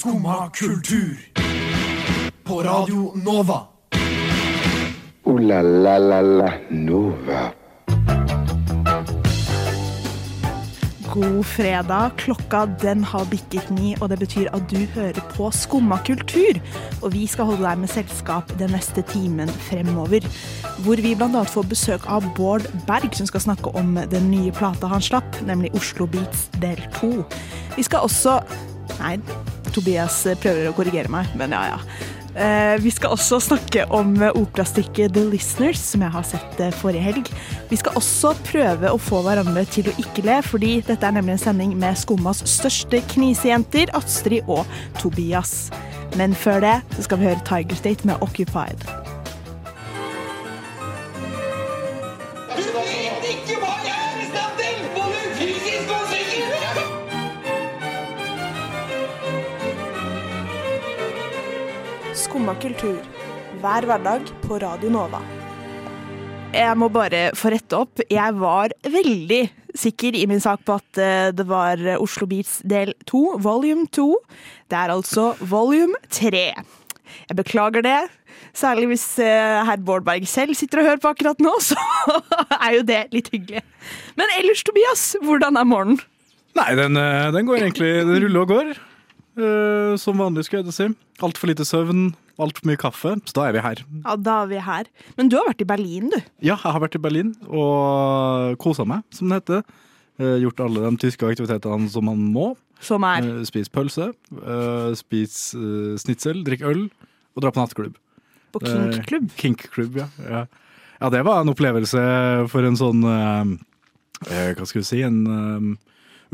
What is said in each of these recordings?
Skumma kultur. På Radio Nova. O-la-la-la-la Nova. God fredag. Klokka den har bikket ni, og det betyr at du hører på Skumma kultur. Og vi skal holde deg med selskap den neste timen fremover. Hvor vi bl.a. får besøk av Bård Berg, som skal snakke om den nye plata han slapp, nemlig Oslo Beats del 2. Vi skal også Nei, Tobias prøver å korrigere meg, men ja ja. Eh, vi skal også snakke om operastykket The Listeners, som jeg har sett eh, forrige helg. Vi skal også prøve å få hverandre til å ikke le, fordi dette er nemlig en sending med Skummas største knisejenter, Astrid og Tobias. Men før det så skal vi høre Tiger State med Occupied. Skumma kultur. Hver hverdag på Radio Nova. Jeg må bare få rette opp. Jeg var veldig sikker i min sak på at eh, det var Oslo Beats del 2, volume 2. Det er altså volume 3. Jeg beklager det. Særlig hvis herr Bård Bårdberg selv sitter og hører på akkurat nå, så er jo det litt hyggelig. Men ellers, Tobias, hvordan er morgenen? Nei, den, eh, den går egentlig Den ruller og går. Eh, som vanlig, skulle jeg si. Altfor lite søvn, altfor mye kaffe. Så da er vi her. Ja, da er vi her. Men du har vært i Berlin, du. Ja, jeg har vært i Berlin og kosa meg, som det heter. Uh, gjort alle de tyske aktivitetene som man må. Som er Uh, Spis pølse, spis uh, snitsel, drikk øl og dra på nattklubb. på kinkklubb. Kinkklubb, ja. ja. Ja, det var en opplevelse for en sånn Hva skal vi si En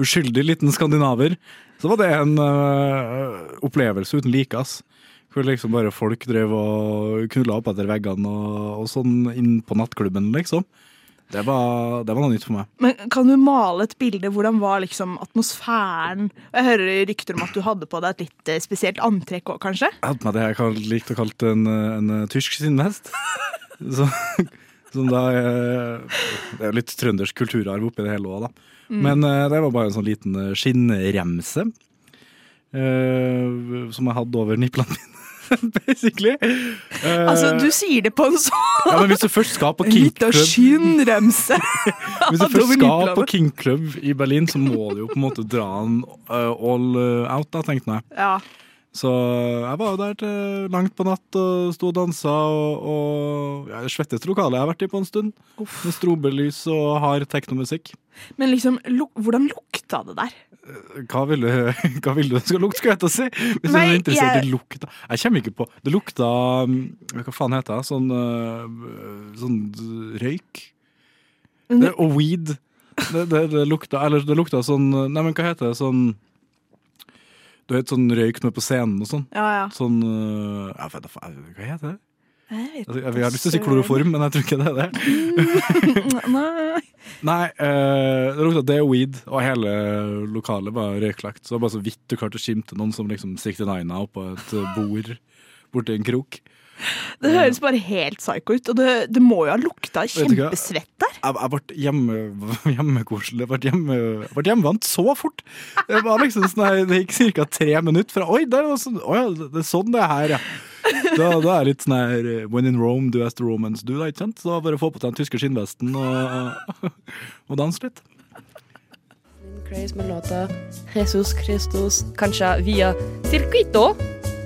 uskyldig liten skandinaver. Så var det en uh, opplevelse uten like, ass. Hvor liksom bare folk drev og knulla opp etter veggene og, og sånn inn på nattklubben, liksom. Det var, det var noe nytt for meg. Men kan du male et bilde? Hvordan var liksom atmosfæren? Jeg hører rykter om at du hadde på deg et litt eh, spesielt antrekk òg, kanskje? Jeg hadde på meg det jeg likte å kalle en, en tysk sinnhest. Så, som da er, Det er jo litt trøndersk kulturarv oppi det hele òg, da. Men eh, det var bare en sånn liten eh, skinnremse. eh, som jeg hadde over niplene mine, basically. Uh, Altså, du sier det på en sånn ja, men hvis du først skal på En liten King skinnremse. Hvis du først skal på King Club i Berlin, så må du jo på en måte dra den eh, all eh, out, da, tenkte jeg. Ja. Så jeg var jo der til langt på natt og sto og dansa og, og ja, det svetteste lokalet jeg har vært i på en stund. Med strobelys og hard teknomusikk. Men liksom, luk hvordan lukta det der? Hva vil du, hva vil du det skal lukte, skal jeg til å si? Hvis du er interessert jeg- i lukta. Jeg kommer ikke på Det lukta mm, Hva faen heter det? Sånn, øh, sånn røyk? Det, og weed. Det, det, det lukta Eller det lukta sånn Nei, men hva heter det? Sånn Du vet sånn røyk som er på scenen og sånn? Ja, ja. Sånn uh, jeg vet Hva heter det? Jeg vet Altså, Jeg, har lyst til å si kloroform, men jeg tror ikke det er det. Nei. Nei, uh, det lukta det og weed, og hele lokalet var røyklagt. Så det var bare så vidt du klarte å skimte noen som liksom 69 oppå et bord borti en krok. Det høres bare helt psycho ut, og det, det må jo ha lukta kjempesvett der. Jeg, jeg ble hjemme, hjemmekoselig. Jeg ble, hjemme, jeg ble hjemmevant så fort. Det var liksom sånn det gikk ca. tre minutter fra Oi, det er, sånn, oi, det er sånn det er her, ja. Da, da er det litt sånn her eh, When in Rome, do as the Romans do. Da, ikke sant? Så bare få på seg den tyske skinnvesten og, og danse litt. Craze med låta Jesus Christus, kanskje via Circuito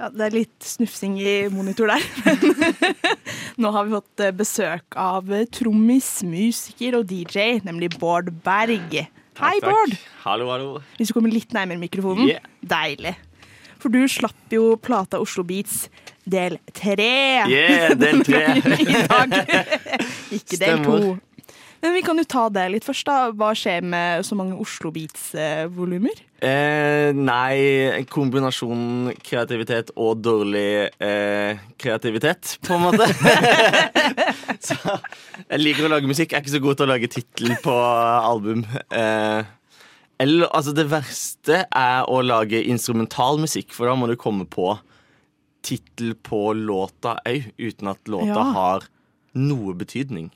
Ja, det er litt snufsing i monitor der. Nå har vi fått eh, besøk av eh, trommis, musiker og DJ, nemlig Bård Berg. Hei, Bård! Hallo, hallo. Hvis du kommer litt nærmere mikrofonen. Yeah. Deilig. For du slapp jo plata Oslo Beats del tre. Yeah, del tre. I dag. Ikke del to. Men vi kan jo ta det litt først, da. Hva skjer med så mange Oslo Beats-volumer? Eh, nei, kombinasjonen kombinasjon kreativitet og dårlig eh, kreativitet, på en måte. så jeg liker å lage musikk. Jeg er ikke så god til å lage tittel på album. Eh, eller, altså, det verste er å lage instrumentalmusikk, for da må du komme på tittel på låta òg, uten at låta Ja. har noe betydning.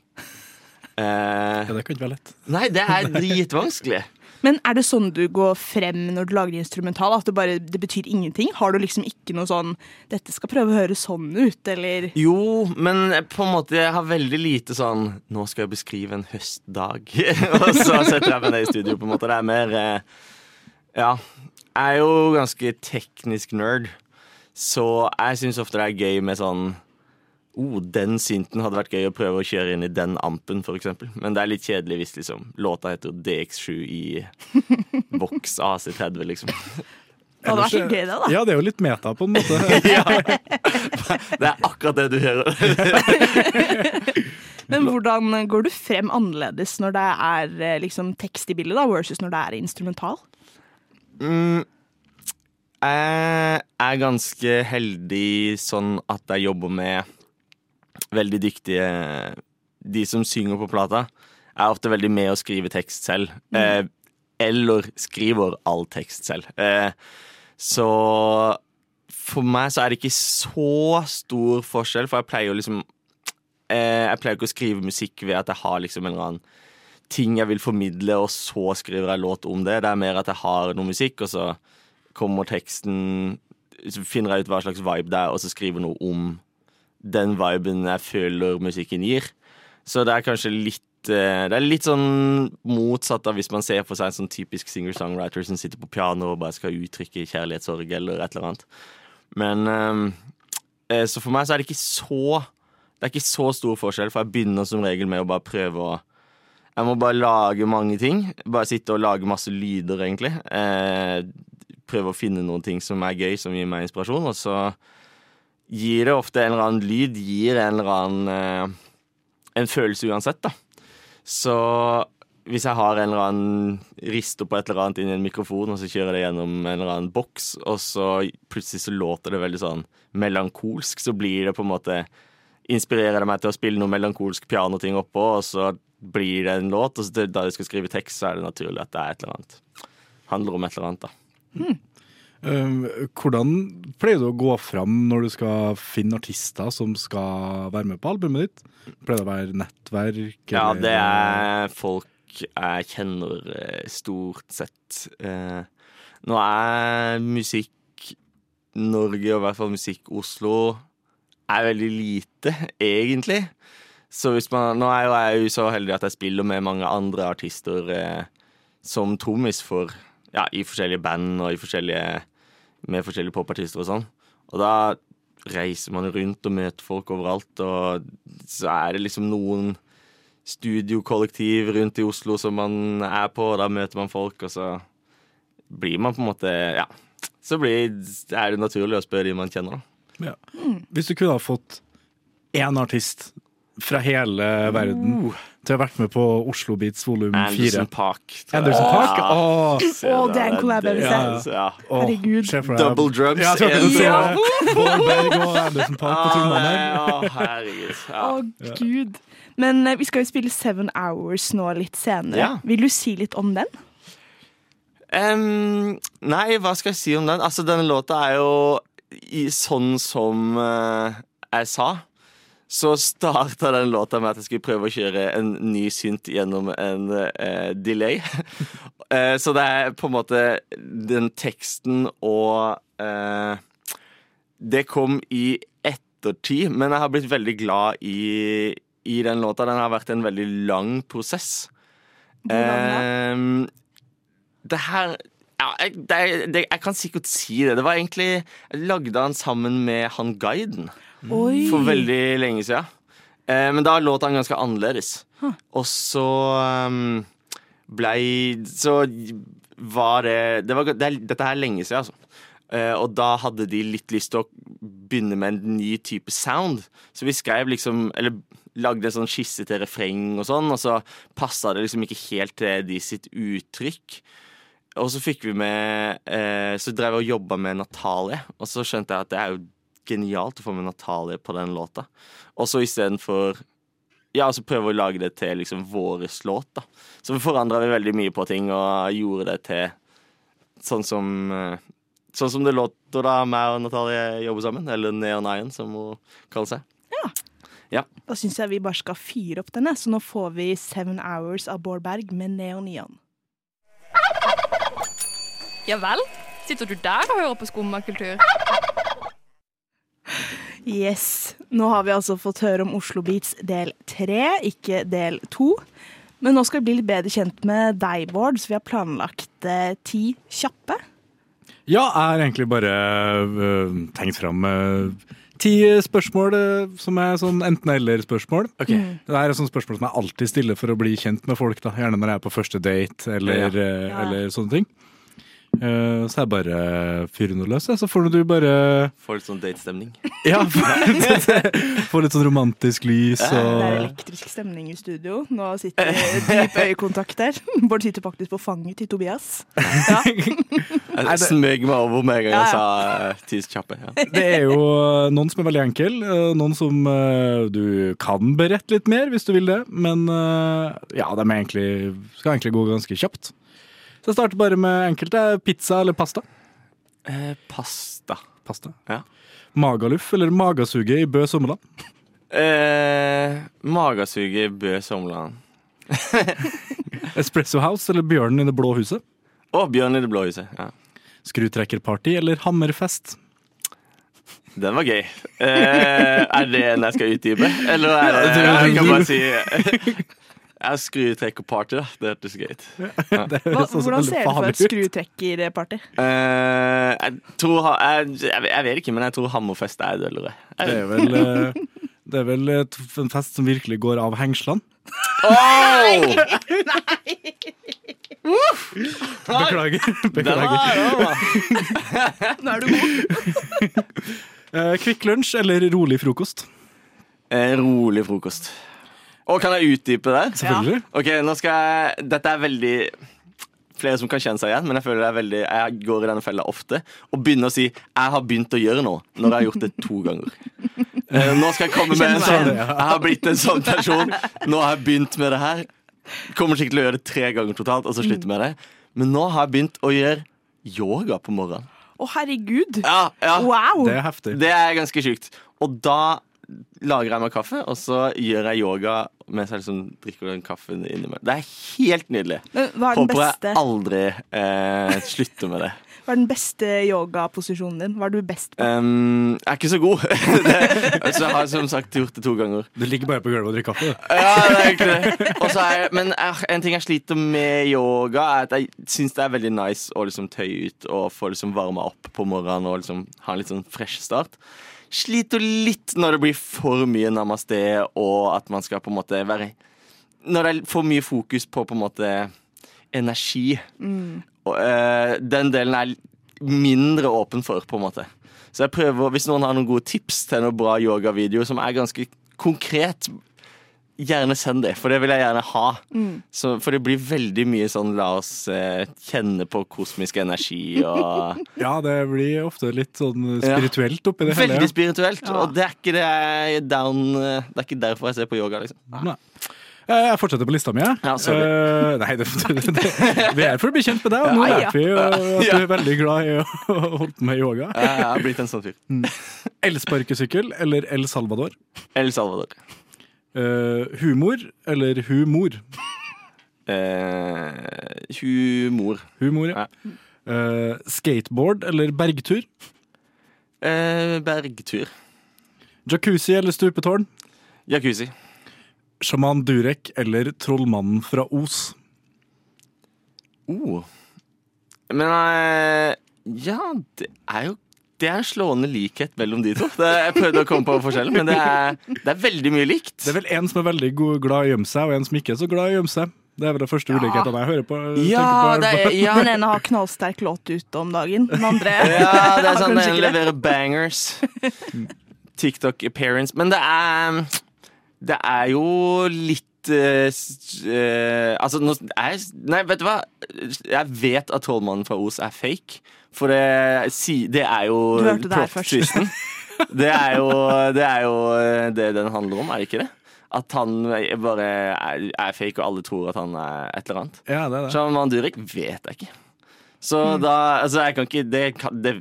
Eh, Ja, det kan ikke være lett. nei, det er dritvanskelig. Men er det sånn du går frem når du lager instrumental? At det bare det betyr ingenting? Har du liksom ikke noe sånn 'dette skal prøve å høre sånn ut', eller Jo, men på en måte jeg har veldig lite sånn Nå skal jeg beskrive en høstdag. og så setter jeg meg ned i studio. på en måte Det er mer eh, Ja. Jeg er jo ganske teknisk nerd, så jeg syns ofte det er gøy med sånn Oh, den synten hadde vært gøy å prøve å kjøre inn i den ampen, eksempel. Men det er litt kjedelig hvis liksom låta heter DX7 i Vox AC30, liksom. Det hadde vært gøy, det, da. Ja, det er jo litt meta, på en måte. ja. Det er akkurat det du hører. Men hvordan går du frem annerledes når det er eh, liksom tekst i bildet, da, versus når det er instrumental? Mm, jeg er ganske heldig sånn at jeg jobber med veldig dyktige De som synger på plata, er ofte veldig med å skrive tekst selv. Eh, eller skriver all tekst selv. Eh, så for meg så er det ikke så stor forskjell, for jeg pleier jo liksom eh, Jeg pleier ikke å skrive musikk ved at jeg har liksom en eller annen ting jeg vil formidle, og så skriver jeg låt om det. Det er mer at jeg har noe musikk, og så kommer teksten Så finner jeg ut hva slags vibe det er, og så skriver noe om den viben jeg føler musikken gir. Så det er kanskje litt eh, Det er litt sånn motsatt av hvis man ser for seg en sånn typisk singer-songwriter som sitter på piano og bare skal uttrykke kjærlighetssorg eller et eller annet. Men eh, Så for meg så er det ikke så Det er ikke så stor forskjell, for jeg begynner som regel med å bare prøve å jeg må bare lage mange ting. Bare sitte og lage masse lyder, egentlig. Eh, prøve å finne noen ting som er gøy, som gir meg inspirasjon. Og så gir det ofte en eller annen lyd, gir en eller annen eh, En følelse uansett, da. Så hvis jeg har en eller annen rister på et eller annet inn i en mikrofon, og så kjører det gjennom en eller annen boks, og så plutselig så låter det veldig sånn melankolsk, så blir det på en måte Inspirerer det meg til å spille noe melankolsk pianoting oppå, og så blir det en låt, og så da jeg skal skrive tekst, så er det naturlig at det er et eller annet. Handler om et eller annet, da. Um, hvordan pleier du å gå fram når du skal finne artister som skal være med på albumet ditt? Pleier det å være nettverk? Ja, det er folk jeg kjenner eh, stort sett. Eh, Nå er musikk Norge, og i hvert fall musikk Oslo, er veldig lite, egentlig. Så hvis man, nå er jo jeg så heldig at jeg spiller med mange andre artister eh, som trommis for ja, i forskjellige band og i forskjellige, med forskjellige popartister og sånn. Og da reiser man rundt og møter folk overalt, og så er det liksom noen studiokollektiv rundt i Oslo som man er på, og da møter man folk, og så blir man på en måte Ja. Så blir, er det naturlig å spørre de man kjenner, da. Ja. Hvis du kunne ha fått én artist fra hele verden til å ha vært med på Oslo Beats volum fire Anderson Park. Anderson Park? Ja. Åh. Se Å, det er en collab jeg vil se. Herregud. Double drums. Ja, Ja. det. Berg og Anderson Park på Ja, trommene det- ja, herregud. Å, gud. Men eh, vi skal jo spille Seven Hours nå litt senere. Ja. Vil du si litt om den? Um, nei, hva skal jeg si om den? Altså, denne låta er jo i, sånn som uh, jeg sa. Så starta den låta med at jeg skulle prøve å kjøre en ny synt gjennom en eh, delay. Eh, så det er på en måte den teksten og eh, Det kom i ettertid, men jeg har blitt veldig glad i, i den låta. Den har vært en veldig lang prosess. Em, det her ja, jeg, det, det, jeg kan sikkert si det. Det var egentlig Jeg lagde den sammen med han guiden Oi. for veldig lenge siden. Eh, men da låt han ganske annerledes. Og så um, blei Så var det, det, var, det Dette er lenge siden, altså. Eh, og da hadde de litt lyst til å begynne med en ny type sound. Så vi skrev liksom Eller lagde en sånn skisse til refreng og sånn, og så passa det liksom ikke helt til de sitt uttrykk. Og så fikk vi med eh, Så drev jeg og jobba med Natalie, og så skjønte jeg at det er jo genialt å få med Natalie på den låta. Og så istedenfor Ja, så prøve å lage det til liksom våres låt, da. Så forandra vi veldig mye på ting og gjorde det til sånn som eh, Sånn som det låter da meg og Natalie jobber sammen. Eller Neon Iron, som hun kaller seg. Ja. Da syns jeg vi bare skal fyre opp denne, så nå får vi Seven Hours av Bård Berg med Neon Neon. Ja vel? Sitter du der og hører på skummakultur? Yes. Nå har vi altså fått høre om Oslo Beats del tre, ikke del to. Men nå skal vi bli litt bedre kjent med deg, Bård, så vi har planlagt eh, ti kjappe. Ja, jeg har egentlig bare øh, tenkt fram øh, ti spørsmål øh, som er sånn enten-eller-spørsmål. Det er et spørsmål som jeg alltid stiller for å bli kjent med folk, da. gjerne når jeg er på første date eller, Ja. Ja. eller sånne ting. Eh, så jeg bare fyrer noe løs, så får du bare Får litt sånn datestemning. Ja, får litt sånn romantisk lys Det er elektrisk stemning i studio. Nå sitter dyp øyekontakt der. Bård sitter faktisk på fanget til Tobias. Ja. Jeg smøg meg over med en gang jeg sa tis kjappe. Ja. Det er jo noen som er veldig enkel, øh, noen som du kan berette litt mer hvis du vil det, men ja, de er egentlig, skal egentlig gå ganske kjapt. Så jeg starter bare med enkelte. Pizza eller pasta? Eh, pasta. Pasta. Ja. Magaluf eller magasuge i Bø Sommerland? Eh, Magasuget Bø Sommerland. Espresso House eller Bjørnen i det blå huset? Å, oh, Bjørnen i det blå huset. Ja. Skrutrekkerparty eller Hammerfest? Den var gøy. Eh, er det en jeg skal utdype? Eller er det Jeg kan bare si Jeg skrutrekkerparty, da. Det hørtes gøy ut. Hvordan ser du for et skrutrekker-party? Uh, jeg tror jeg, jeg vet ikke, men jeg tror Hammerfest er døllere. Det er vel, uh, det er vel et, en fest som virkelig går av hengslene. Oh! Beklager. Uff! Beklager. Beklager. Nå er du god. Eh, Kvikk Lunsj eller rolig frokost? Eh, rolig frokost. Og kan jeg utdype det? Selvfølgelig. Ok, nå skal jeg Dette er veldig Flere som kan kjenne seg igjen, men jeg føler det er veldig Jeg går i denne fella ofte og begynner å si 'jeg har begynt å gjøre noe', når jeg har gjort det to ganger. Eh, nå skal jeg komme med en sånn Jeg har blitt en sånn person. Nå har jeg begynt med det her. Kommer sikkert til å gjøre det tre ganger totalt, og så slutte med det. Men nå har jeg begynt å gjøre yoga på morgenen. Å, herregud. Ja, ja. Wow! Det er heftig. Det er ganske sjukt. Og da lager jeg meg kaffe, og så gjør jeg yoga mens jeg liksom drikker den kaffen innimellom. Det er helt nydelig. Hva er den Håper beste, jeg aldri eh, slutter med det. hva er den beste yogaposisjonen din? Hva er du best på? Um, jeg er ikke så god. det, altså, jeg har som sagt gjort det to ganger. Du ligger bare på gulvet og drikker kaffe. du. Ja, det er egentlig det. Og er, men jeg, en ting jeg sliter med yoga, er at jeg syns det er veldig nice å liksom tøye ut og få liksom varma opp på morgenen og liksom ha en litt sånn fresh start. Sliter litt når det blir for mye namaste, og at man skal på en måte være Når det er for mye fokus på på en måte energi. Og, uh, den delen er mindre åpen for, på en måte. Så jeg prøver, hvis noen har noen gode tips til noen bra yogavideo som er ganske konkret, gjerne send det, for det vil jeg gjerne ha. Så, for det blir veldig mye sånn la oss eh, kjenne på kosmisk energi og Ja, det blir ofte litt sånn spirituelt oppi det hele. Veldig ja. spirituelt. Og det er ikke det jeg er down eh, Det er ikke derfor jeg ser på yoga, liksom. Nei. Eh, Jeg fortsetter på lista mi. Ja. Eh, nei, det, det, vi er for å bli kjent med deg, og nå Ja, ja. lærte vi jo at du er veldig glad i å holde på med yoga. Jeg har blitt en sånn fyr. Elsparkesykkel eller El Salvador? El Salvador. Eh, humor eller humor? Uh, humor. Humor, ja. Uh, skateboard eller bergtur? Bergtur. Jacuzzi eller stupetårn? Jacuzzi. Sjaman Durek eller Trollmannen fra Os? Oh. Men ja, det er jo det er en slående likhet mellom de to. Det, jeg prøvde å komme på forskjellen, men det er, det er veldig mye likt. Det er vel en som er veldig god, glad i å gjemme seg, og en som ikke er så glad i å gjemme seg. Det er vel det første ulikheten jeg hører på. Ja, på, det er, ja, Den ene har knallsterk låt ute om dagen. Den andre ja, det er sånn den leverer bangers. TikTok appearance. Men det er Det er jo litt Uh, eh, Altså, nå jeg Nei, vet du hva? Jeg vet at Trollmannen fra Os er fake. For det, det er jo Du hørte det her først. plot-twisten. Det er jo det er jo eh, det den handler om, er det ikke det? At han bare er, er fake, og alle tror at han er et eller annet. Ja, det er det. Shaman Durek vet jeg ikke. Så Mm. da Altså, jeg kan ikke det, kan, det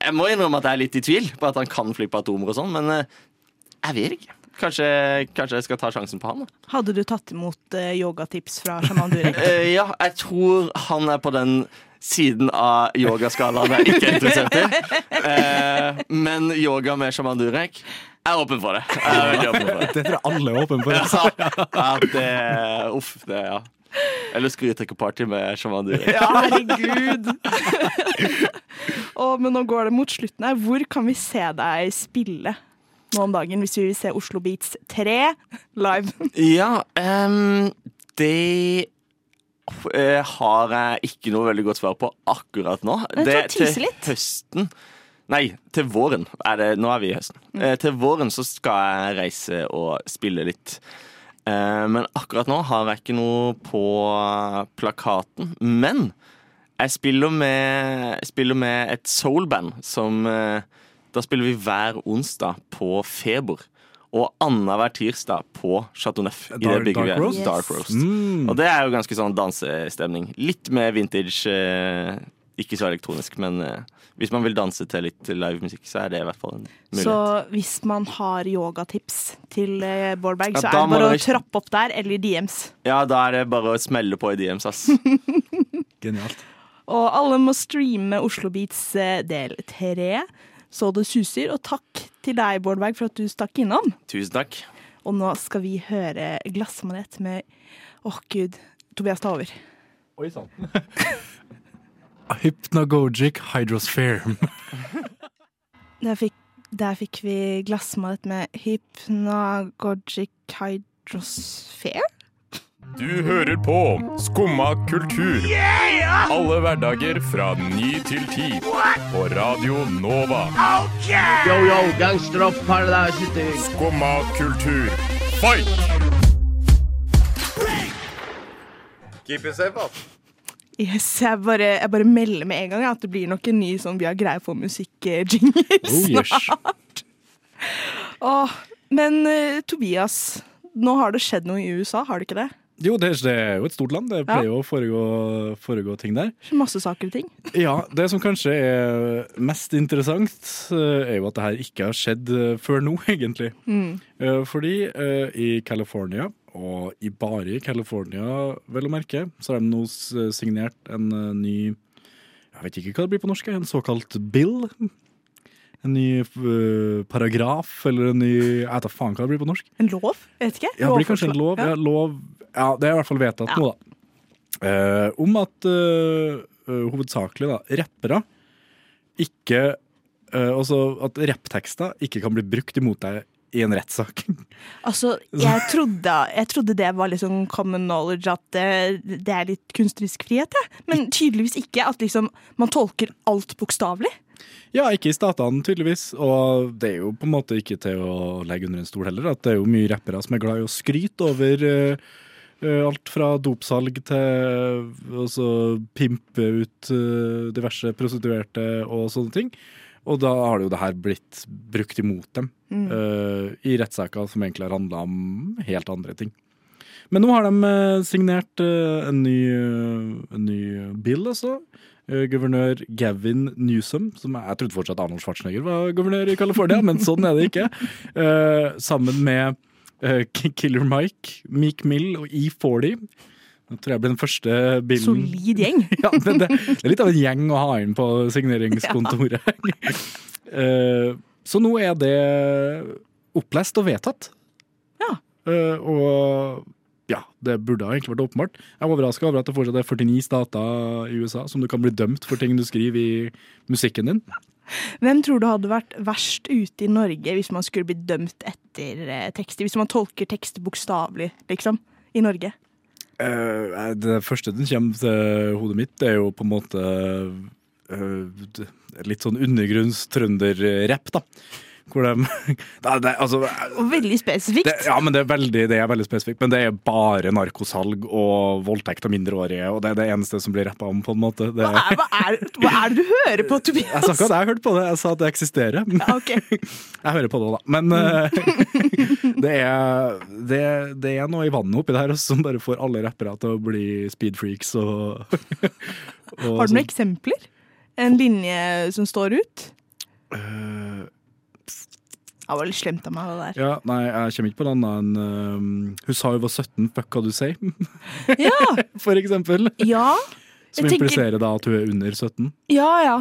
Jeg må innrømme at jeg er litt i tvil på at han kan fly på atomer og sånn, men eh, jeg vet ikke. Kanskje, kanskje jeg skal ta sjansen på han. Da. Hadde du tatt imot eh, yogatips fra sjaman Durek? Eh, ja, jeg tror han er på den siden av yogaskalaen jeg ikke er interessert i. Eh, men yoga med shaman Durek jeg er åpen for det. Jeg er veldig åpen for det. Det tror jeg alle er åpne for. Ja, ja, det Uff, det, ja. Eller party med shaman Durek. Ja, herregud! Å, men nå går det mot slutten her. Hvor kan vi se deg spille nå om dagen, hvis vi vil se Oslo Beats 3 live? Ja, ehm, det har jeg ikke noe veldig godt svar på akkurat nå. Det er til høsten Nei, til våren. Er det, nå er vi i høsten. Mm. Eh, til våren så skal jeg reise og spille litt. Eh, men akkurat nå har jeg ikke noe på plakaten. Men jeg spiller med, jeg spiller med et soulband som eh, Da spiller vi hver onsdag på Feber. Og annenhver tirsdag på Chateau Neuf. i det Dark- bygget vi Dark er. Roast? Dark Roast. Mm. Og det er jo ganske sånn dansestemning. Litt mer vintage. Eh, ikke så elektronisk, men eh, hvis man vil danse til litt livemusikk, så er det i hvert fall en mulighet. Så hvis man har yogatips til eh, Bård Berg, Ja, så er det bare å trappe opp der, eller i DMs. Ja, da er det bare å smelle på i DMs, ass. Genialt. Og alle må streame Oslo Beats eh, del 3, så det suser. Og takk til deg, Bård Berg, for at du stakk innom. Tusen takk. Og nå skal vi høre Glassmanet med Åh, gud. Tobias, ta over. Oi sann. Hypnagogic Hydrosphere. Der fikk, der fikk vi Glassmanet med Hypnagogic Hydrosphere. Du hører på Skumma kultur. Alle hverdager fra ny til ti. På Radio Nova. Yo, yo, gangsteropp, Skumma kultur, fight! Keep it safe, ass. Yes, jeg bare, jeg bare melder med en gang at det blir nok en ny sånn Vi har greie på musikk-jingle Oh, yes. snart. Åh, men eh, Tobias, nå har det skjedd noe i USA, har det ikke det? Jo, det, det er jo et stort land. Det pleier jo å foregå, foregå ting der. Masse saker og ting. Ja, Det som kanskje er mest interessant, eh, er jo at det her ikke har skjedd eh, før nå, egentlig. Mm. Eh, Fordi i California, og i bare i California, vel å merke, så har de nå signert en ny Jeg vet ikke hva det blir på norsk, en såkalt bill. En ny uh, paragraf, eller en ny Jeg vet da faen hva det blir på norsk. En lov? Jeg vet ikke. Ja, det blir kanskje en lov. Ja. Ja. lov. Ja, det er i hvert fall vedtatt nå, da. Eh, om at eh, eh, hovedsakelig da, rappere ikke eh, Altså at rapptekster ikke kan bli brukt imot deg i en rettssak. Altså, jeg trodde, jeg trodde det var liksom common knowledge at det, det er litt kunstnerisk frihet, jeg. Men tydeligvis ikke. At liksom man tolker alt bokstavelig. Ja, ikke i statene, tydeligvis. Og det er jo på en måte ikke til å legge under en stol heller. At det er jo mye rappere som er glad i å skryte over eh, eh, alt fra dopsalg til å pimpe ut eh, diverse prostituerte og sånne ting. Og da har det jo det her blitt brukt imot dem Mm. eh, i rettssaker som egentlig har handla om helt andre ting. Men nå har de eh, signert eh, en, ny, eh, en ny bill, altså. Eh, Guvernør Gavin Newsom, som jeg, trodde fortsatt Arnold Schwarzenegger var guvernør i California, men sånn er det ikke. Eh, sammen med eh, Killer Mike, Meek Mill og E40. Det tror jeg blir den første bilden Solid gjeng. ja, det, det, er litt av en gjeng å ha inn på signeringskontoret. Eh, så nå er det opplest og vedtatt. Ja. Uh, og ja, det burde ha egentlig vært åpenbart. Jeg er overraska over at det fortsatt er 49 stater i USA som du kan bli dømt for ting du skriver i musikken din. Hvem tror du hadde vært verst ute i Norge hvis man skulle blitt dømt etter eh, tekster? Hvis man tolker tekster bokstavelig, liksom, i Norge? Uh, det første som kommer til hodet mitt, er jo på en måte uh, litt sånn undergrunns-trønderrapp, da. Hvor de det, det, altså, veldig spesifikt. det, Ja, men det er, veldig, det er veldig spesifikt. Men det er bare narkosalg og voldtekt av mindreårige, og det er det eneste som blir rappa om, på en måte. Hva er, hva, er, hva er det du hører på, Tobias? jeg sa ikke at jeg hørte på det, jeg sa at det eksisterer. Jeg hører på det òg, da. Men eh, det, er, det, det er noe i vannet oppi der som bare får alle rappere til å bli speedfreaks og, og Har du noen eksempler? En linje som står ut? Eh, Det var litt slemt av meg, det der. Ja, nei, jeg kommer ikke på noe annet enn um, Hun sa hun var 17, fuck hva du sier. Ja. For eksempel. Ja. Som jeg tenker- impliserer da at hun er under 17. Ja, ja.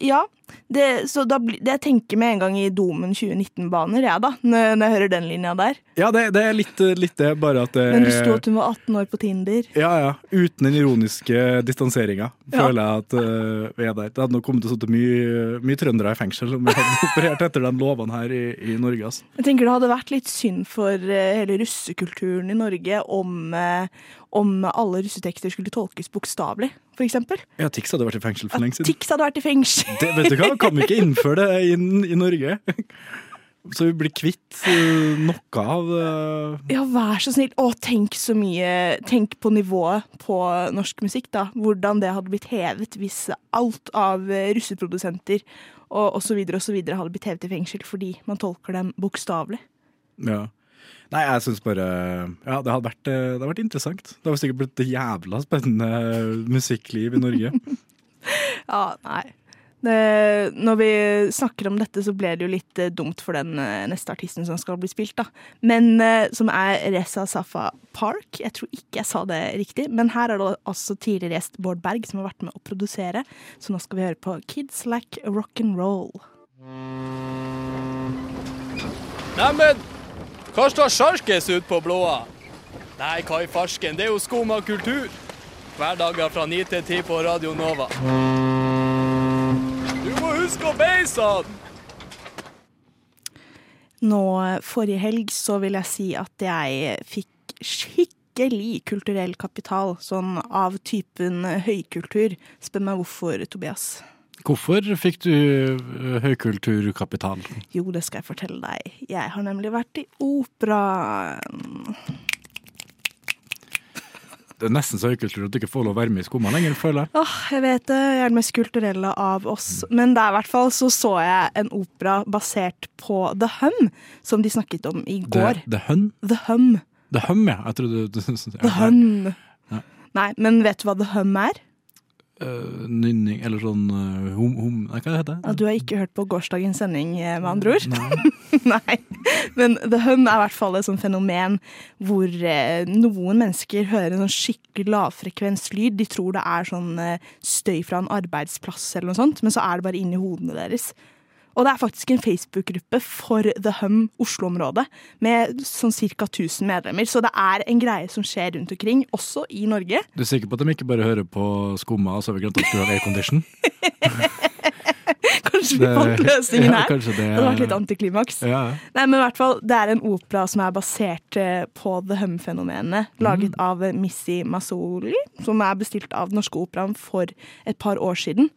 Ja. Det, så da, det jeg tenker med en gang i Domen 2019-baner, jeg, da. Når, når jeg hører den linja der. Ja, det, det er litt, litt det, bare at det Men det sto at hun var 18 år på Tinder. Ja, ja. Uten den ironiske distanseringa, Ja. føler jeg at uh, vi er der. Det hadde nok kommet til å sitte mye, mye trøndere i fengsel om vi hadde operert etter de lovene her i, i Norge. Altså. Jeg tenker Det hadde vært litt synd for uh, hele russekulturen i Norge om, eh, om alle russetekster skulle tolkes bokstavelig, f.eks. Ja, Tix hadde vært i fengsel for lenge siden. Tix hadde vært i fengsel. Det, vet du hva, kan ikke innføre det i, i Norge? Så vi blir kvitt uh, noe av uh, Ja, vær så snill. Å, tenk så mye Tenk på nivået på norsk musikk, da. Hvordan det hadde blitt hevet hvis alt av eh, russeprodusenter og osv. osv. hadde blitt hevet i fengsel fordi man tolker dem bokstavelig. Ja. Nei, jeg syns bare Ja, det hadde, vært, eh, det hadde vært interessant. Det hadde sikkert blitt et jævla spennende musikkliv i Norge. Ja, nei. Det, når vi snakker om dette, så ble det jo litt eh, dumt for den eh, neste artisten som skal bli spilt, da. Men som er Reza Safa Park. Jeg tror ikke jeg sa det riktig, men her er det altså tidligere gjest Bård Berg som har vært med å produsere. Så nå skal vi høre på Kids Like Rock'n'Roll. Neimen, hva står sjarkes ut på blåa? Nei, hva i farsken, det er jo skum av kultur. Hverdager fra 9 til 10 på Radio Nova. Du må huske å beise den! Nå forrige helg så vil jeg si at jeg fikk skikkelig kulturell kapital, sånn av typen høykultur. Spør meg hvorfor, Tobias. Hvorfor fikk du uh, høykulturkapital? Jo, det skal jeg fortelle deg. Jeg har nemlig vært i operaen. Det er nesten så høykultur at du ikke får lov å være med i Skumma lenger, føler jeg. Åh, jeg vet det, jeg er den mest kulturelle av oss. Men der i hvert fall så så jeg en opera basert på The Hum, som de snakket om i går. The, the Hun? The Hum. The Hum, ja. Jeg trodde du The Hum. Nei, men vet du hva The Hum er? Uh, nynning, eller sånn uh, hum... hum hva heter det? Ja, du har ikke hørt på gårsdagens sending, eh, med andre ord? Nei. Men The Hun er i hvert fall et sånt fenomen hvor eh, noen mennesker hører en sånn skikkelig lavfrekvens lyd. De tror det er sånn eh, støy fra en arbeidsplass eller noe sånt, men så er det bare inni hodene deres. Og det er faktisk en Facebook-gruppe for The Hum Oslo-området med sånn ca. 1000 medlemmer. Så det er en greie som skjer rundt omkring, også i Norge. Du er sikker på at de ikke bare hører på Skumma, og så har vi glemt at skru av aircondition? Kanskje vi fant løsningen her. Ja, det- hadde vært litt antiklimaks. Ja. Nei, men i hvert fall, Det er en opera som er basert eh, på The Hum-fenomenet. Laget av eh, Missy Mazzoli, som er bestilt av Den Norske Operaen for et par år siden.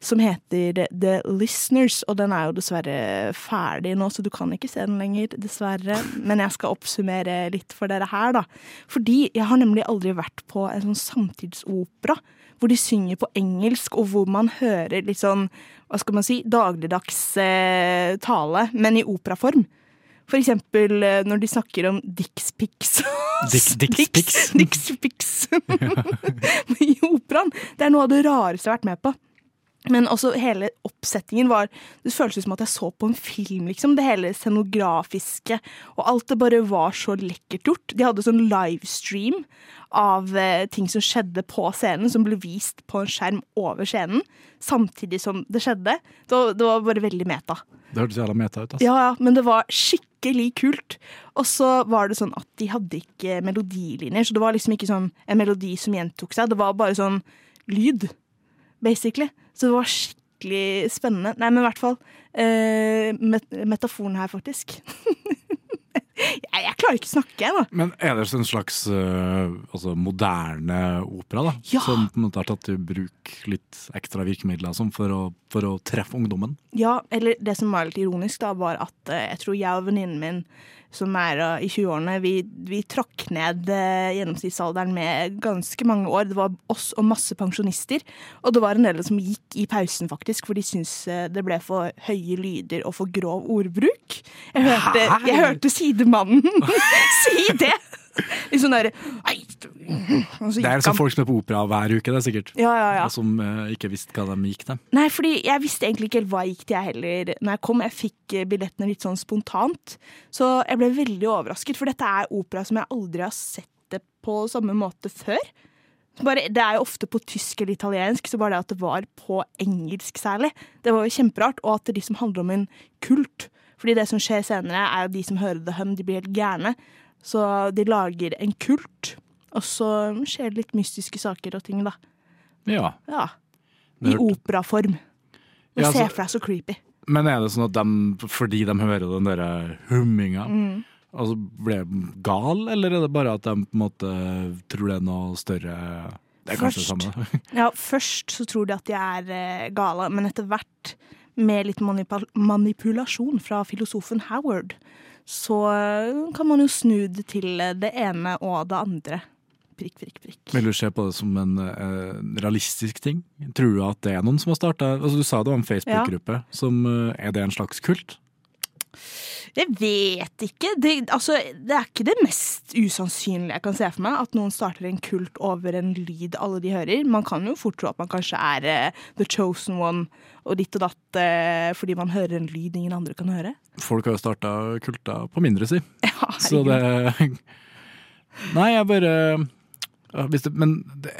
Som heter The Listeners, og den er jo dessverre ferdig nå, så du kan ikke se den lenger, dessverre. Men jeg skal oppsummere litt for dere her, da. Fordi jeg har nemlig aldri vært på en sånn samtidsopera hvor de synger på engelsk, og hvor man hører litt sånn, hva skal man si, dagligdags eh, tale, men i operaform. For eksempel eh, når de snakker om. Dix- Dixpix. Dixpix. I operaen. Det er noe av det rareste jeg har vært med på. Men også hele oppsettingen var Det føltes som at jeg så på en film, liksom. Det hele scenografiske og alt det bare var så lekkert gjort. De hadde sånn livestream av eh, ting som skjedde på scenen, som ble vist på en skjerm over scenen, samtidig som det skjedde. Det var, det var bare veldig meta. Det hørtes jævla meta ut. Altså. Ja, ja, men det var skikkelig kult. Og så var det sånn at de hadde ikke melodilinjer, så det var liksom ikke sånn en melodi som gjentok seg. Det var bare sånn lyd, basically. Så det var skikkelig spennende. Nei, men i hvert fall eh, met metaforen her, faktisk. jeg, jeg klarer ikke å snakke ennå. Men er det en slags uh, altså moderne opera, da? Ja. Som på en måte har tatt i bruk litt ekstra virkemidler sånn, for, å, for å treffe ungdommen? Ja, eller det som var litt ironisk, da, var at uh, jeg tror jeg og venninnen min, som er i 20-årene, vi, vi trakk ned eh, gjennomsnittsalderen med ganske mange år. Det var oss og masse pensjonister. Og det var en del som gikk i pausen, faktisk, for de syntes eh, det ble for høye lyder og for grov ordbruk. Jeg hørte, jeg hørte sidemannen si det! Litt sånn derre Det er sånn folk som er på opera hver uke, det er sikkert. Ja, ja, ja. Og Som uh, ikke visste hva de gikk til. Nei, fordi jeg visste egentlig ikke helt hva jeg gikk til, jeg heller. Når jeg kom, jeg fikk eh, billettene litt sånn spontant. Så jeg ble veldig overrasket, for dette er opera som jeg aldri har sett det på samme måte før. Bare, det er jo ofte på tysk eller italiensk, så bare det at det var på engelsk særlig, det var jo kjemperart. Og at det liksom handler om en kult. Fordi det som skjer senere, er jo de som hører The Hum, de blir helt gærne. Så de lager en kult, og så skjer det litt mystiske saker og ting, da. Ja. Ja. I operaform. Du Ja, se altså- for deg så creepy. Men er det sånn at de, fordi de hører den der humminga, Mm. altså ble de gal, eller er det bare at de på en måte tror det er noe større Det er kanskje det samme. Ja, først så tror de at de er eh, gale, men etter hvert, med litt manipul manipulasjon fra filosofen Howard, så eh, kan man jo snu det til eh, det ene og det andre. Prikk, prikk, prikk. Vil du se på det som en uh, realistisk ting? Tror du at det er noen som har starta altså Du sa det var en Facebook-gruppe. som Uh, Er det en slags kult? Jeg vet ikke. Det, altså, det er ikke det mest usannsynlige jeg kan se for meg. At noen starter en kult over en lyd alle de hører. Man kan jo fort tro at man kanskje er uh, the chosen one og ditt og datt uh, fordi man hører en lyd ingen andre kan høre. Folk har jo starta kulta på mindre, si. Så det Nei, jeg bare ja, det, Men det,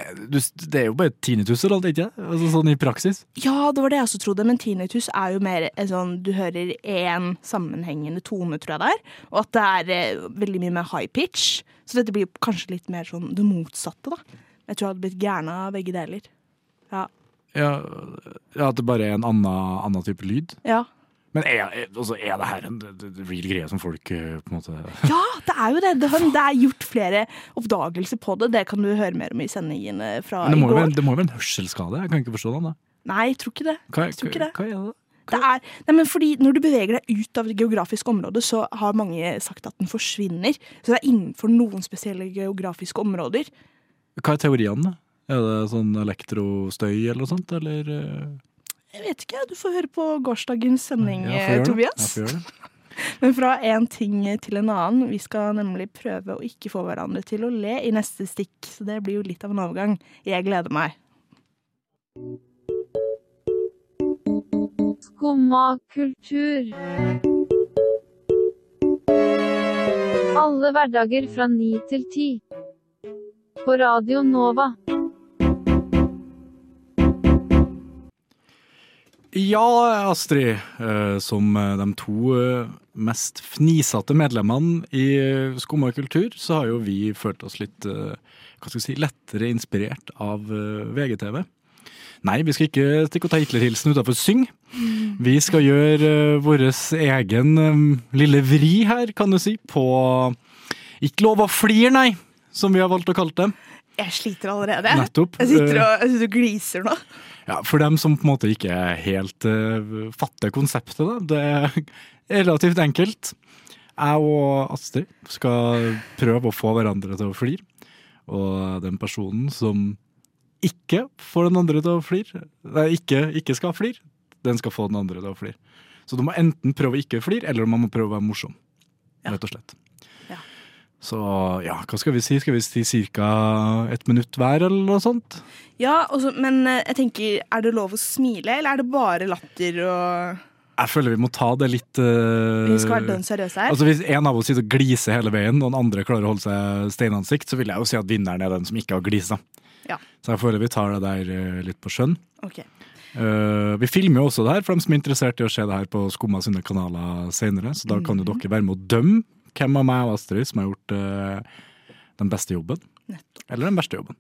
det er jo bare tinnitus eller alt, ikke? Altså, sånn i praksis. Ja, det var det jeg også trodde, men tinnitus er jo mer en sånn du hører én sammenhengende tone, tror jeg det er. Og at det er eh, veldig mye mer high pitch. Så dette blir kanskje litt mer sånn det motsatte, da. Jeg tror jeg hadde blitt gæren av begge deler. Ja. Ja, ja, At det bare er en annen, annen type lyd. ja. Men er, er, altså, er det her en real greie som folk eh, på en måte Ja, det er jo det. Det, har, det er gjort flere oppdagelser på det. Det kan du høre mer om i sendingene fra i går. være, det må jo være en hørselsskade? Jeg kan ikke forstå den. da. Nei, jeg tror ikke det. Hva, tror ikke det. hva er det? Det er, nei, men fordi Når du beveger deg ut av det geografiske området, så har mange sagt at den forsvinner. Så det er innenfor noen spesielle geografiske områder. Hva er teoriene? Er det sånn elektrostøy eller noe sånt, eller eh, Jeg vet ikke, du får høre på gårsdagens sending, Ja, få gjøre det. Tobias. Gjøre det. Men fra en ting til en annen. Vi skal nemlig prøve å ikke få hverandre til å le i neste stikk. Så det blir jo litt av en overgang. Jeg gleder meg. Skumma kultur. Alle hverdager fra ni til ti. På Radio Nova. Ja, Astrid. eh, Som eh, de to eh, mest fnisete medlemmene i Skumma kultur, så har jo vi følt oss litt hva skal vi si, lettere inspirert av VGTV. Nei, vi skal ikke stikke og ta Hitler-hilsen utafor Syng. Vi skal gjøre vår egen lille vri her, kan du si, på Ikke lov å flire, nei, som vi har valgt å kalle det. Jeg sliter allerede. Nettopp. Jeg sitter og, jeg gliser nå. Ja, For dem som på en måte ikke helt uh, fatter konseptet, da. Det er relativt enkelt. Jeg og Astrid skal prøve å få hverandre til å flire. Og den personen som ikke får den andre til å flire, nei, ikke, ikke skal flire, den skal få den andre til å flire. Så du må enten prøve å ikke flire, eller man må prøve å være morsom. Rett og slett. Så ja, hva skal vi si? Skal vi si ca. et minutt hver, eller noe sånt? Ja, også, men eh, jeg tenker, er det lov å smile, eller er det bare latter og Jeg føler vi må ta det litt uh, Vi skal være dønn seriøse her? Altså Hvis en av oss sitter og gliser hele veien, og den andre klarer å holde seg steinansikt, så vil jeg jo si at vinneren er den som ikke har glisa. Ja. Så jeg føler vi tar det der eh, litt på skjønn. Ok. Uh, vi filmer jo også det her for dem som er interessert i å se det her på Skumma sine kanaler senere, så da kan jo Mhm. dere være med å dømme hvem av meg og Astrid som har gjort uh, den beste jobben. Eller den verste jobben.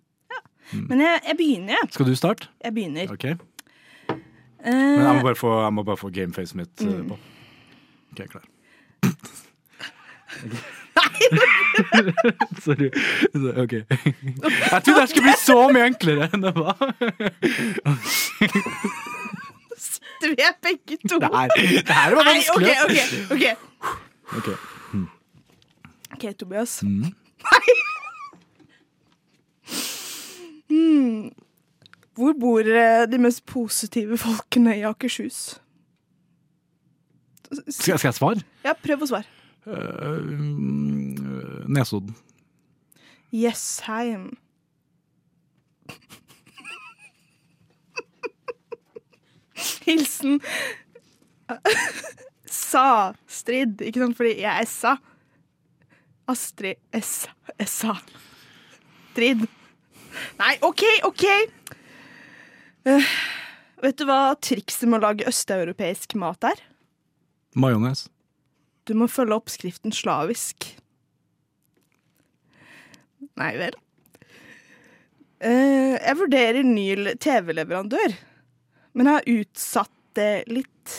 Men jeg, jeg begynner, jeg. Skal du starte? Jeg begynner. Ok. Eh, Men jeg må bare få, jeg må bare få gamefacet mitt eh, Mm. på. Ok, klar. Sorry. Ok. Jeg trodde det skulle bli så mye enklere enn det var. Du er begge to. Det her, det her var vanskelig. Nei, ok, ok, ok. Ok. Mm. Ok, Tobias. Mm. Hmm. Hvor bor eh, de mest positive folkene i Akershus? Skal, skal jeg svare? Ja, prøv å svare. Uh, mm, Nesodden. Jessheim. Hilsen Sa Strid, ikke sant, fordi jeg er sa. Astrid S. Essa. Trid. Nei, OK, OK. Uh, vet du hva trikset med å lage østeuropeisk mat er? Majones. Du må følge oppskriften slavisk. Nei vel. Uh, jeg vurderer ny TV-leverandør, men jeg har utsatt det litt.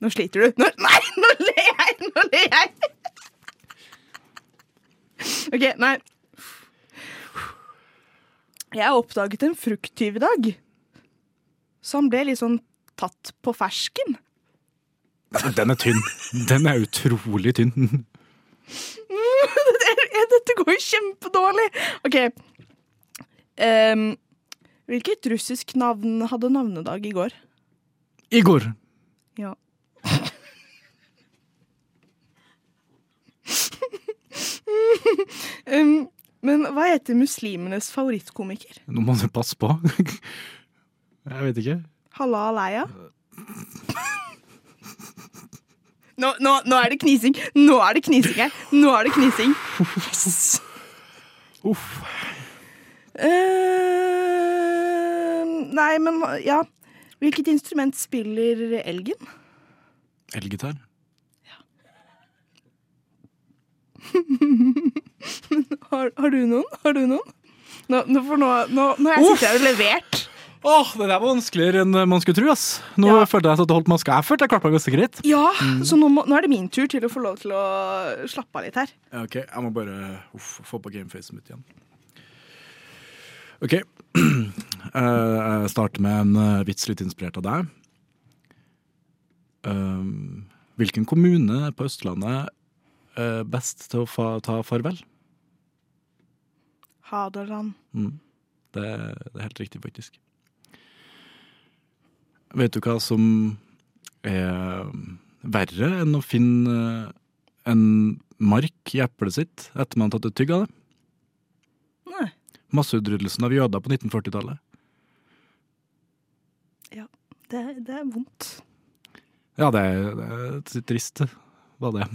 Nå sliter du. Nå, nei, nå ler jeg! Nå ler jeg! OK, nei. Jeg oppdaget en frukttyv i dag. Så han ble litt sånn tatt på fersken. Den er tynn. Den er utrolig tynn. Dette går jo kjempedårlig. OK. Um, hvilket russisk navn hadde navnedag i går? Igor. Ja. um, men hva heter muslimenes favorittkomiker? Nå må du passe på. Jeg vet ikke. Halla Aleia? Nå, nå, nå er det knising! Nå er det knising her! Nå er det knising. Yes! Uff. Uh, nei, men ja. Hvilket instrument spiller elgen? Elgitar. har, har du noen? Har du noen? Nå, nå, nå, nå, nå jeg sittet her og levert. Åh, Det der var vanskeligere enn man skulle tro. ass. Nå følte jeg at jeg holdt maska. Jeg følte jeg meg ganske greit. Ja, Mm. så nå, må, nå er det min tur til å få lov til å slappe av litt her. Ja, Ok, jeg må bare uff, få på gamefacen mitt igjen. Ok. Eh, jeg starter med en eh, vits litt inspirert av deg. Um, hvilken kommune på Østlandet er best til å ta farvel? Hadeland. Mm. Det, det er helt riktig, faktisk. Vet du hva som er verre enn å finne en mark i eplet sitt etter man har tatt et tygg av det? Nei. Masseutryddelsen av jøder på 1940-tallet. Ja, det, det er vondt. Ja, det er, det er trist, var det.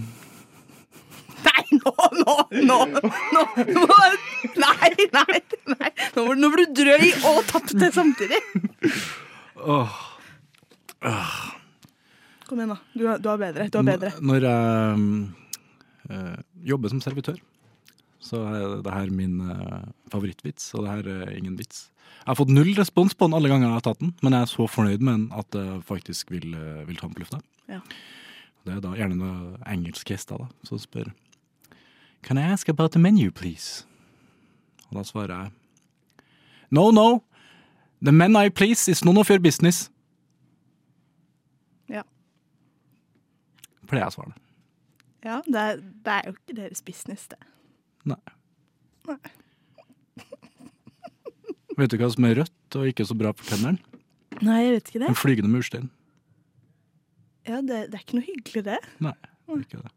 Nå, nå, nå, nå, nå Nei, nei, nei. Nå var, nå var du drøy og tapte samtidig. Åh. Kom igjen, da. Du, har- du har bedre. Du har bedre. N- Når jeg eh, jobber som servitør, så er det her min eh, favorittvits, og det her er ingen vits. Jeg har fått null respons på den alle ganger jeg har tatt den, men jeg er så fornøyd med den at jeg faktisk vil, eh, vil ta den på lufta. Ja. Det er da gjerne noen engelske gjester da, som spør Can I ask about the menu, please? Og da svarer jeg No, no. The men I please is none of your business. Ja. Pleier jeg å svare. Ja, det er, det er jo ikke deres business, det. Nei. Nei. Vet du hva som er rødt og ikke så bra for tennene? Nei, jeg vet ikke det. En flygende murstein. Ja, det, det er ikke noe hyggelig, det. Nei, det er ikke det.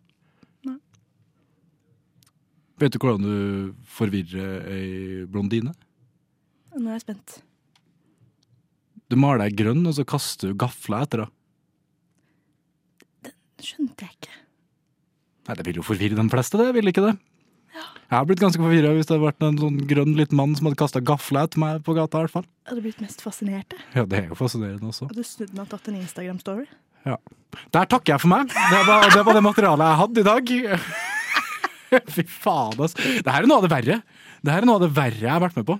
Vet du hvordan du forvirrer ei blondine? Nå er jeg spent. Du maler deg grønn, og så kaster du gafla etter henne. Skjønte jeg ikke. Nei, det vil jo forvirre de fleste, det. Vil ikke det? Jeg har blitt ganske forvirra hvis det hadde vært en sånn grønn liten mann som hadde kasta gafla etter meg på gata. i hvert fall. Jeg hadde blitt mest fascinert. Det. Ja, det er jo fascinerende også. Hadde snudd meg og tatt en Instagram-story. Ja. Der takker jeg for meg. Det var det, var det materialet jeg hadde i dag. Fy faen, ass. Det her er noe av det verre. Det her er noe av det verre jeg har vært med på.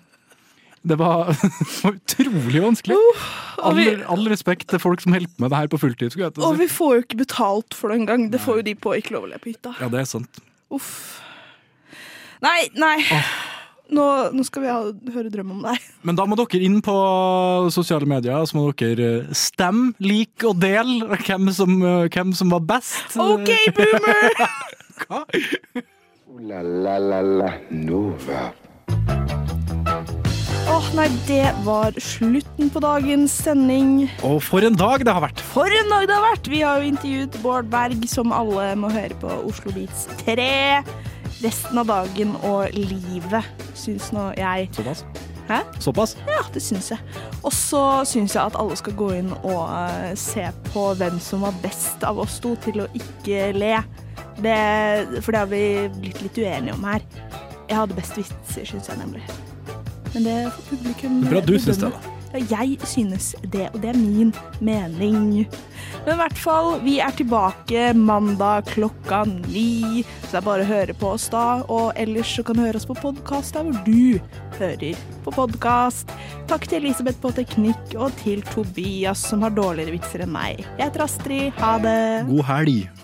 Det var, utrolig vanskelig. All, all respekt til folk som holder med det her på fulltid. skulle jeg til å Og vi får jo ikke betalt for det engang. Det får jo de på Ikke lov å le på hytta. Ja, det er sant. Uff. Nei, nei. Nå, nå skal vi ha, høre drøm om deg. Men da må dere inn på sosiale medier så må dere eh, stemme, like og dele hvem som, eh, hvem som var best. OK, boomer! Ooh la la la la Nova. Åh, nei, det var slutten på dagens sending. Og for en dag det har vært. For en dag det har vært! Vi har jo intervjuet Bård Berg, som alle må høre på Oslo Beats 3. Resten av dagen og livet, syns nå jeg. Såpass? Hæ? Såpass? Ja, det syns jeg. Og så syns jeg at alle skal gå inn og eh, se på hvem som var best av oss to til å ikke le. Det, for det har vi blitt litt uenige om her. Jeg hadde best vitser, syns jeg nemlig. Men det får publikum bra du syns det, da. Ja, jeg synes det, og det er min mening. Men i hvert fall, vi er tilbake mandag klokka ni, så det er bare å høre på oss da. Og ellers så kan du høre oss på podkast der hvor du hører på podkast. Takk til Elisabeth på teknikk, og til Tobias som har dårligere vitser enn meg. Jeg heter Astrid. Ha det. God helg.